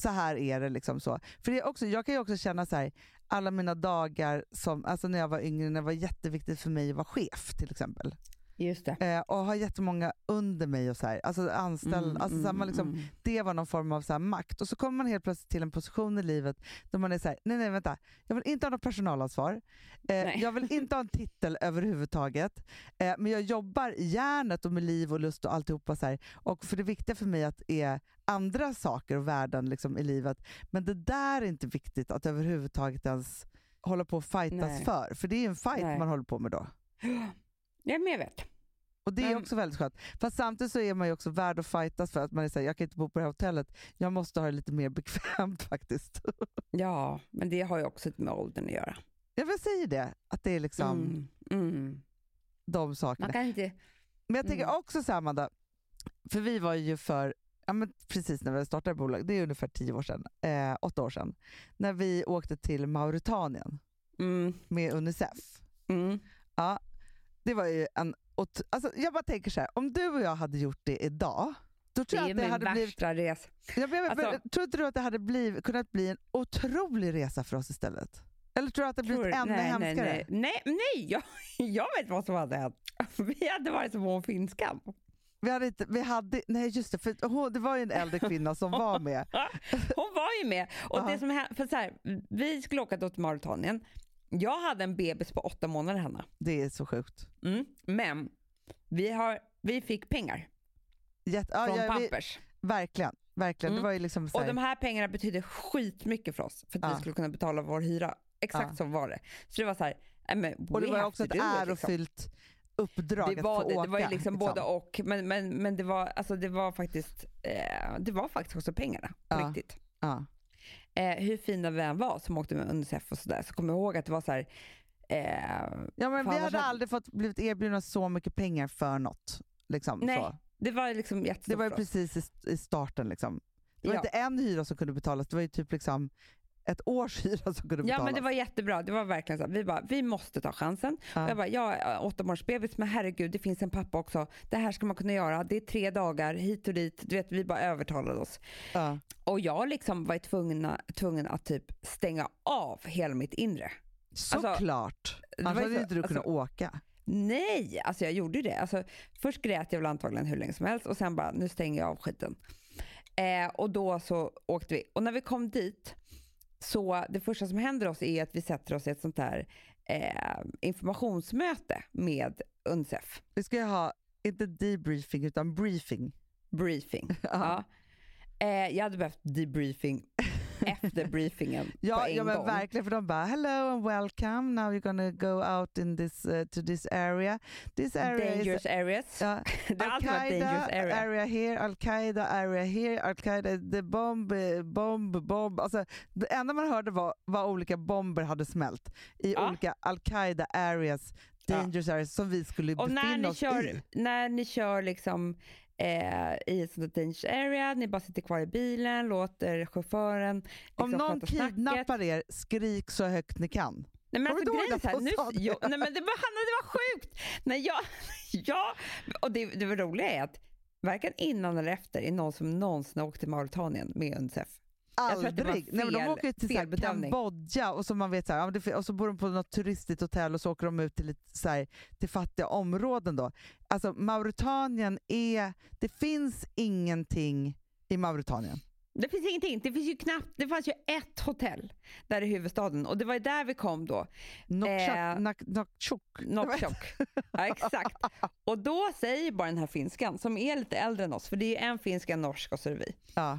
så här är det liksom så. För det också, jag kan ju också känna så här, alla mina dagar som, alltså när jag var yngre, när det var jätteviktigt för mig att vara chef till exempel. Just. Eh, och ha jättemånga under mig och så här, alltså anställd, Mm, alltså så här, man liksom, mm. det var någon form av så här makt. Och så kommer man helt plötsligt till en position i livet där man är så här, nej nej vänta, jag vill inte ha något personalansvar. Eh, jag vill inte ha en titel överhuvudtaget. Eh, men jag jobbar hjärnet och med liv och lust och alltihopa. Så här. Och för det viktiga för mig att är andra saker och värden liksom, i livet. Men det där är inte viktigt att överhuvudtaget ens hålla på och fightas Nej. för. För det är en fight Nej. man håller på med då. *gasps* Ja, men jag vet. Och det är också väldigt skönt. Fast samtidigt så är man ju också värd att fightas för att man är såhär, jag kan inte bo på det här hotellet. Jag måste ha det lite mer bekvämt *laughs* faktiskt. Ja, men det har ju också med åldern att göra. Jag vill säga det, att det är liksom Mm. Mm. de sakerna. Man kan inte... Men jag tänker Mm. också så här, Amanda, för vi var ju för, ja men precis när vi startade bolag, det är ungefär tio år sedan, eh, åtta år sedan, när vi åkte till Mauritanien Mm. med Unicef. Mm. Ja, det var ju en, alltså jag bara tänker så här, om du och jag hade gjort det idag, då Det tror jag är att det hade blivit resa. Ja, men, Alltså- men, tror inte du att det hade blivit, kunnat bli en otrolig resa för oss istället? Eller tror du att det blivit Tror- ännu nej, hemskare? Nej, nej, nej, nej jag, *laughs* jag vet vad som hade hänt. *laughs* Vi hade varit som hon finskan. Vi hade inte, vi hade, nej just det, för hon, det var ju en äldre kvinna som *laughs* var med. Hon var ju med. Och det som för så här, vi skulle åka till Mauritanien. Jag hade en bebis på åtta månader Hanna. Det är så sjukt. Mm. Men vi, har, vi fick pengar Jätte, ja, från ja, vi, Pampers. verkligen, verkligen. Mm. Det var ju liksom Och de här pengarna betydde skitmycket för oss. För att Ja. vi skulle kunna betala vår hyra. Exakt Ja. så var det. Så det var så här, nej, men och det var också ett liksom. ärofyllt uppdrag Det var, att det, få det var ju åka, liksom både och. Men, men, men det, var, alltså det var faktiskt eh, det var faktiskt också pengarna. På riktigt. Eh, hur fina vi än var som åkte med Unicef och sådär så kommer jag ihåg att det var så här. Eh, ja, men vi hade aldrig fått blivit erbjudna så mycket pengar för något. Liksom, Nej, så. det var liksom jättestort Det var precis i, i starten. Liksom. Det var Ja. inte en hyra som kunde betalas, det var ju typ liksom ett års hyra som kunde Ja betalas. men det var jättebra. Det var verkligen så. Vi bara, vi måste ta chansen. Ja. Jag bara, jag är åtta månaders bebis men herregud det finns en pappa också. Det här ska man kunna göra. Det är tre dagar hit och dit. Du vet vi bara övertalade oss. ja. Och jag liksom var tvungen, tvungen att typ stänga av hela mitt inre. Alltså, Såklart. det Annars hade så- inte du kunnat alltså- åka. Nej, alltså jag gjorde det. Alltså, först grät jag väl antagligen hur länge som helst och sen bara, nu stänger jag av skiten. Eh, och då så åkte vi. Och när vi kom dit, så det första som händer oss är att vi sätter oss i ett sånt här eh, informationsmöte med Unicef. Vi ska ha, inte debriefing utan briefing. Briefing. *laughs* ja. eh, jag hade behövt debriefing efter briefingen *laughs* på Ja, en ja men gång. verkligen för de bara hello and welcome, now you're gonna go out in this, uh, to this area. This area Dangerous is areas. Ja, *laughs* Al-Qaida area. area here, Al-Qaida area here, Al-Qaida, the bomb, eh, bomb, bomb. Alltså, det enda man hörde var vad olika bomber hade smält i Ja. olika Al-Qaida areas, Ja. dangerous areas som vi skulle Och när befinna ni oss kör, i. när ni kör liksom eh, i ett sånt där dangerous area, ni bara sitter kvar i bilen, låter chauffören liksom Om någon snacket. kidnappar er, skrik så högt ni kan. Nej men alltså grejen här, nu, jo, nej men det var, Hanna det var sjukt! Nej, jag, *laughs* jag, och det, det var roliga är att varken innan eller efter är någon som någonsin har åkt till Mauritanien med Unicef. Aldrig. Nej, men de åker till så här. Kambodja och så man vet så här, och så bor de på något turistigt hotell och så åker de ut till, lite, så här, till fattiga områden. Då. Alltså Mauritanien är, det finns ingenting i Mauritanien. Det finns ingenting. Det finns ju knappt, det fanns ju ett hotell där i huvudstaden och det var där vi kom då. Eh. Nokchok. Ja, exakt. *laughs* Och då säger bara den här finskan, som är lite äldre än oss, för det är en finsk, en norsk och så är det vi. Ja.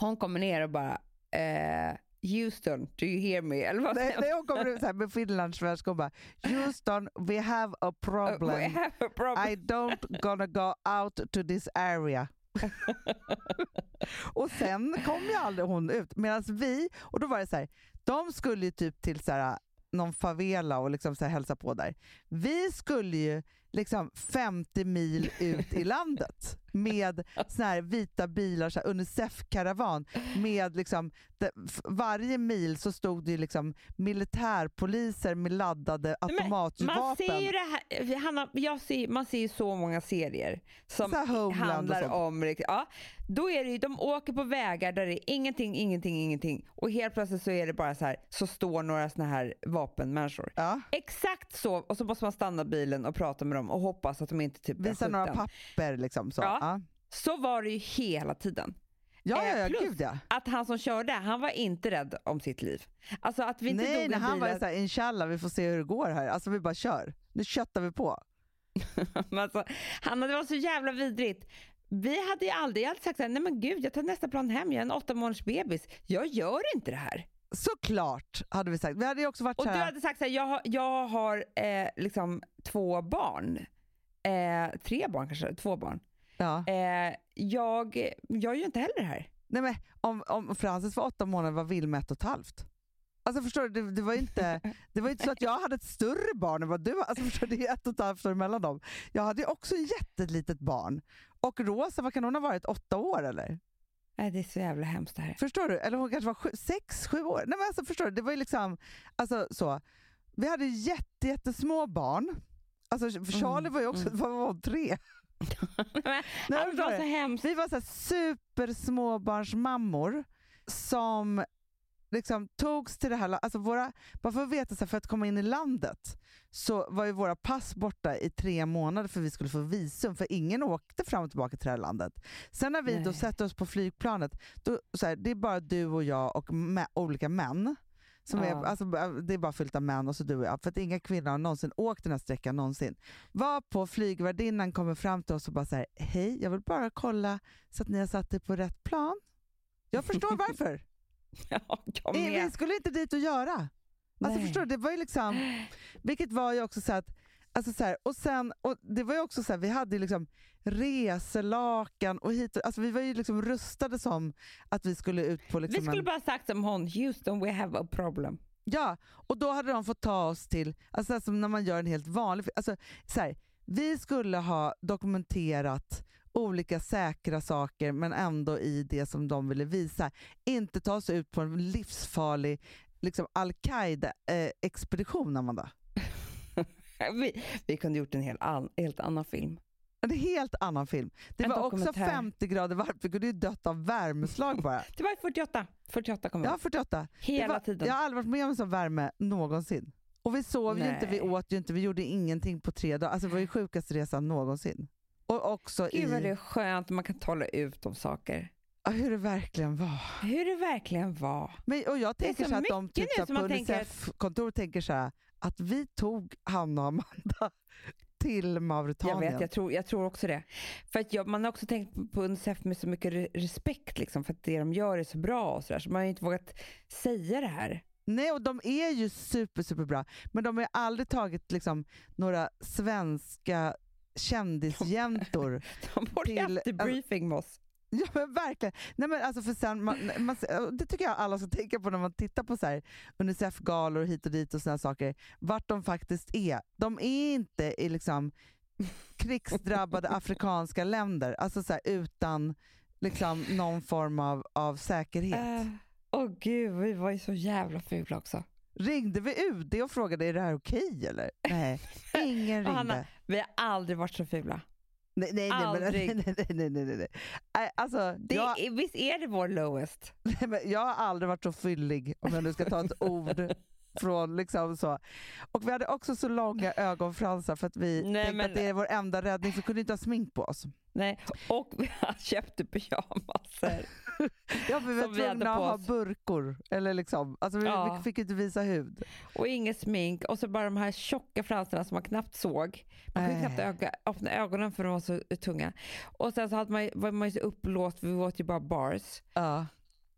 Hon kommer ner och bara, eh, Houston, do you hear me? Eller vad Nej, nej, hon kommer ut så här med finlandssvenska och bara Houston, we have a Uh, *laughs* we problem. have a problem. I don't gonna go out to this area. *laughs* och sen kom ju aldrig hon ut. Medan vi, och då var det så här, de skulle ju typ till så här, någon favela och liksom så här hälsa på där. Vi skulle ju liksom 50 mil ut i landet med såna här vita bilar, så Unicef-karavan. Med liksom, det, varje mil så stod det liksom militärpoliser med laddade automatvapen. Man ser ju det här, Hanna, jag ser, man ser ju så många serier som Så handlar om, ja, då är det ju, de åker på vägar där det är ingenting, ingenting, ingenting och helt plötsligt så är det bara så här, så står några såna här vapenmänniskor. Ja. Exakt så, och så måste man stanna bilen och prata med dem och hoppas att de inte typ Visa några papper liksom. Så. Ja. Ja. Så var det ju hela tiden. Ja, ja, Eh, ja, plus gud ja. Att han som körde, han var inte rädd om sitt liv. Alltså att vi inte Nej, dog när han var bilen. såhär inshallah vi får se hur det går här. Alltså vi bara kör. Nu köttar vi på. *laughs* Alltså, Hanna, det var så jävla vidrigt. Vi hade ju aldrig, jag hade sagt såhär, nej men gud jag tar nästa plan hem, jag är en åtta månaders bebis. Jag gör inte det här. Såklart hade vi sagt. Vi hade ju också varit Och du såhär, hade sagt såhär, jag har, jag har eh, liksom två barn. Eh, tre barn kanske, två barn. ja. Eh, jag gör ju inte heller det här. Nej, men om, om Frances var åtta månader var Wilma ett och ett halvt. Alltså förstår du, det, det, var inte, *laughs* det var inte så att jag hade ett större barn än vad du. Alltså förstår du, det är ett och ett halvt år mellan dem. Jag hade ju också ett jättelitet barn. Och Rosa, vad kan hon ha varit? Åtta år eller? Nej, det är så jävla hemskt det här. Förstår du? Eller hon kanske var sju, sex, sju år. Nej, men alltså, förstår du? Det var ju liksom, alltså, så. Vi hade jätte, jättesmå barn. Alltså, för Charlie Mm, var ju också mm. vad var tre. *laughs* Nej, det var så hemskt. Vi var så här supersmåbarnsmammor som liksom togs till det här alltså våra, Bara för att veta, så här, för att komma in i landet så var ju våra pass borta i tre månader för vi skulle få visum, för ingen åkte fram och tillbaka till det här landet. Sen när vi då Nej. sätter oss på flygplanet, då, så här, det är bara du och jag och mä- olika män. Som Ja. är, alltså, det är bara fyllt av män och så du och jag. För att inga kvinnor har någonsin åkt den här sträckan någonsin. Var på flygvärdinnan kommer fram till oss och bara så här, hej, jag vill bara kolla så att ni har satt er på rätt plan. Jag förstår *laughs* varför. *laughs* Ja, jag Eh, Vi med. skulle inte dit och göra. Alltså Nej. förstår du, det var ju liksom, vilket var ju också så att, alltså så här, och sen, och det var ju också så här, vi hade ju liksom reselakan och hit och, alltså vi var ju liksom rustade som att vi skulle ut på Vi liksom skulle en, bara sagt som hon, Houston we have a problem. Ja, och då hade de fått ta oss till, alltså som när man gör en helt vanlig alltså så här, Vi skulle ha dokumenterat olika säkra saker men ändå i det som de ville visa. Inte ta oss ut på en livsfarlig liksom Al-Qaida-expedition, Amanda. *laughs* Vi, vi kunde gjort en helt, an, helt annan film. En helt annan film. Det En var också dokumentär. 50 grader varmt, vi kunde ju dött av värmeslag bara. *laughs* Det var 48. 48 kom Ja, jag 48. Hela var, tiden. Jag har aldrig varit med om sån värme någonsin. Och vi sov ju inte, vi Nej. åt ju inte, vi gjorde ingenting på tre dagar. Alltså det var ju sjukaste resan någonsin. Och också Gud vad i det är skönt att man kan tala ut om saker. ja, hur det verkligen var. Hur det verkligen var. Men, och jag tänker så så att de typ, så på man tänker så här, att vi tog Hanna och Amanda *laughs* till Jag Mauritanien. vet, jag tror, jag tror också det. För att jag, man har också tänkt på Unicef med så mycket re- respekt liksom, för att det de gör är så bra och sådär. Så man har ju inte vågat säga det här. Nej, och de är ju super, super bra. Men de har aldrig tagit liksom, några svenska kändisjäntor *laughs* De borde Till- haft debriefing med oss. Ja men verkligen. Nej, men alltså för sen, man, man, det tycker jag alla ska tänka på när man tittar på så här Unicef-galor hit och dit och såna saker. Vart de faktiskt är. De är inte i liksom krigsdrabbade *laughs* afrikanska länder, alltså så här, utan liksom någon form av, av säkerhet. Åh oh, gud, vi var ju så jävla fula också. Ringde vi UD och frågade är det här okej eller? Nej, *laughs* ingen ringde. Hanna, vi har aldrig varit så fula. nej, nej, nej, aldrig. *laughs* nej, nej, nej, nej, nej, Alltså, Det, jag, är- Visst är det vår lowest? *laughs* Nej, men jag har aldrig varit så fyllig, om jag nu ska ta ett ord från liksom så. Och vi hade också så långa ögonfransar för att vi Nej, tänkte men- att det är vår enda räddning, för vi kunde inte ha smink på oss. Nej, och vi köpte pyjamaser. Ja, vi var tvungna att ha burkor. Eller liksom, alltså vi, Ja. vi fick inte visa hud. Och inget smink och så bara de här tjocka fransarna som man knappt såg. Man kunde knappt öga, öppna ögonen för de var så tunga. Och sen så hade man, var man ju så uppblåst, vi åt ju bara bars. Ja.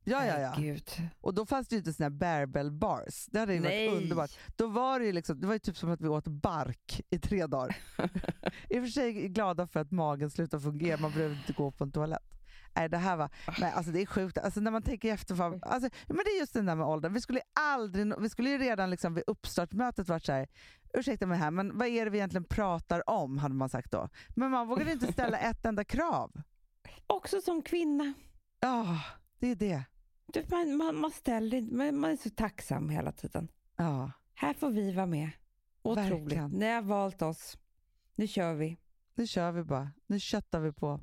Ja, ja, ja. Gud. Och då fanns det ju inte såna här barbell bars. Det hade ju Nej. varit underbart. Då var det ju liksom, det var ju typ som att vi åt bark i tre dagar. *laughs* I och för sig glada för att magen slutade fungera, man behövde inte gå på en toalett. Nej, det här var, men alltså det är sjukt. Alltså när man tänker efter, fan, alltså, men det är just den där med åldern. Vi skulle aldrig, vi skulle ju redan liksom vid uppstartsmötet varit så här, ursäkta mig här, men vad är det vi egentligen pratar om, hade man sagt då. Men man vågade inte ställa *laughs* ett enda krav. Också som kvinna. Ja, det är det. Du, man, man, man ställer man, man är så tacksam hela tiden. Ja, Här får vi vara med. Otroligt. Verkligen. Ni har valt oss. Nu kör vi. nu kör vi bara. Nu köttar vi på.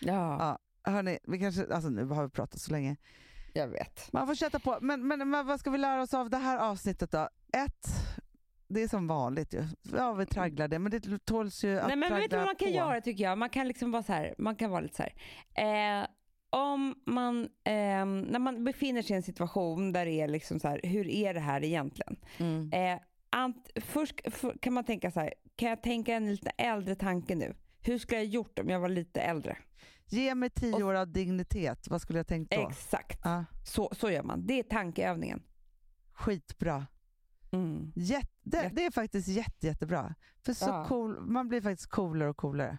Ja, Ja. Hörni, vi kanske, alltså nu har vi pratat så länge. jag vet. Man får kötta på. Men, men, men vad ska vi lära oss av det här avsnittet då? Ett, det är som vanligt ju. Ja, vi tragglar det, men det tåls ju att Nej, men vet du vad man kan på. göra tycker jag? Man kan liksom vara så här, man kan vara lite så här. Eh, om man, eh, när man befinner sig i en situation där det är liksom så här, hur är det här egentligen? Mm. Eh, ant, först för, kan man tänka så här, kan jag tänka en lite äldre tanke nu? Hur skulle jag ha gjort om jag var lite äldre? Ge mig tio år av dignitet, vad skulle jag tänkt då? Exakt, Ja, så, så gör man. Det är tankeövningen. skitbra. Mm. Jätte, det, det är faktiskt jätte, jättebra. För så Ja. cool, man blir faktiskt coolare och coolare.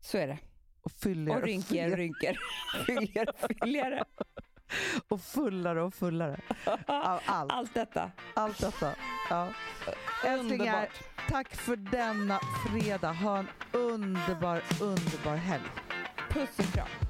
Så är det. Och fylligare Och rynkigare, rynkigare, fylligare, *laughs* fylligare. och fullare och fullare. Av *laughs* allt, Allt detta. allt detta. Ja. Älsklingar, tack för denna fredag. Ha en underbar, underbar helg. 特别刺激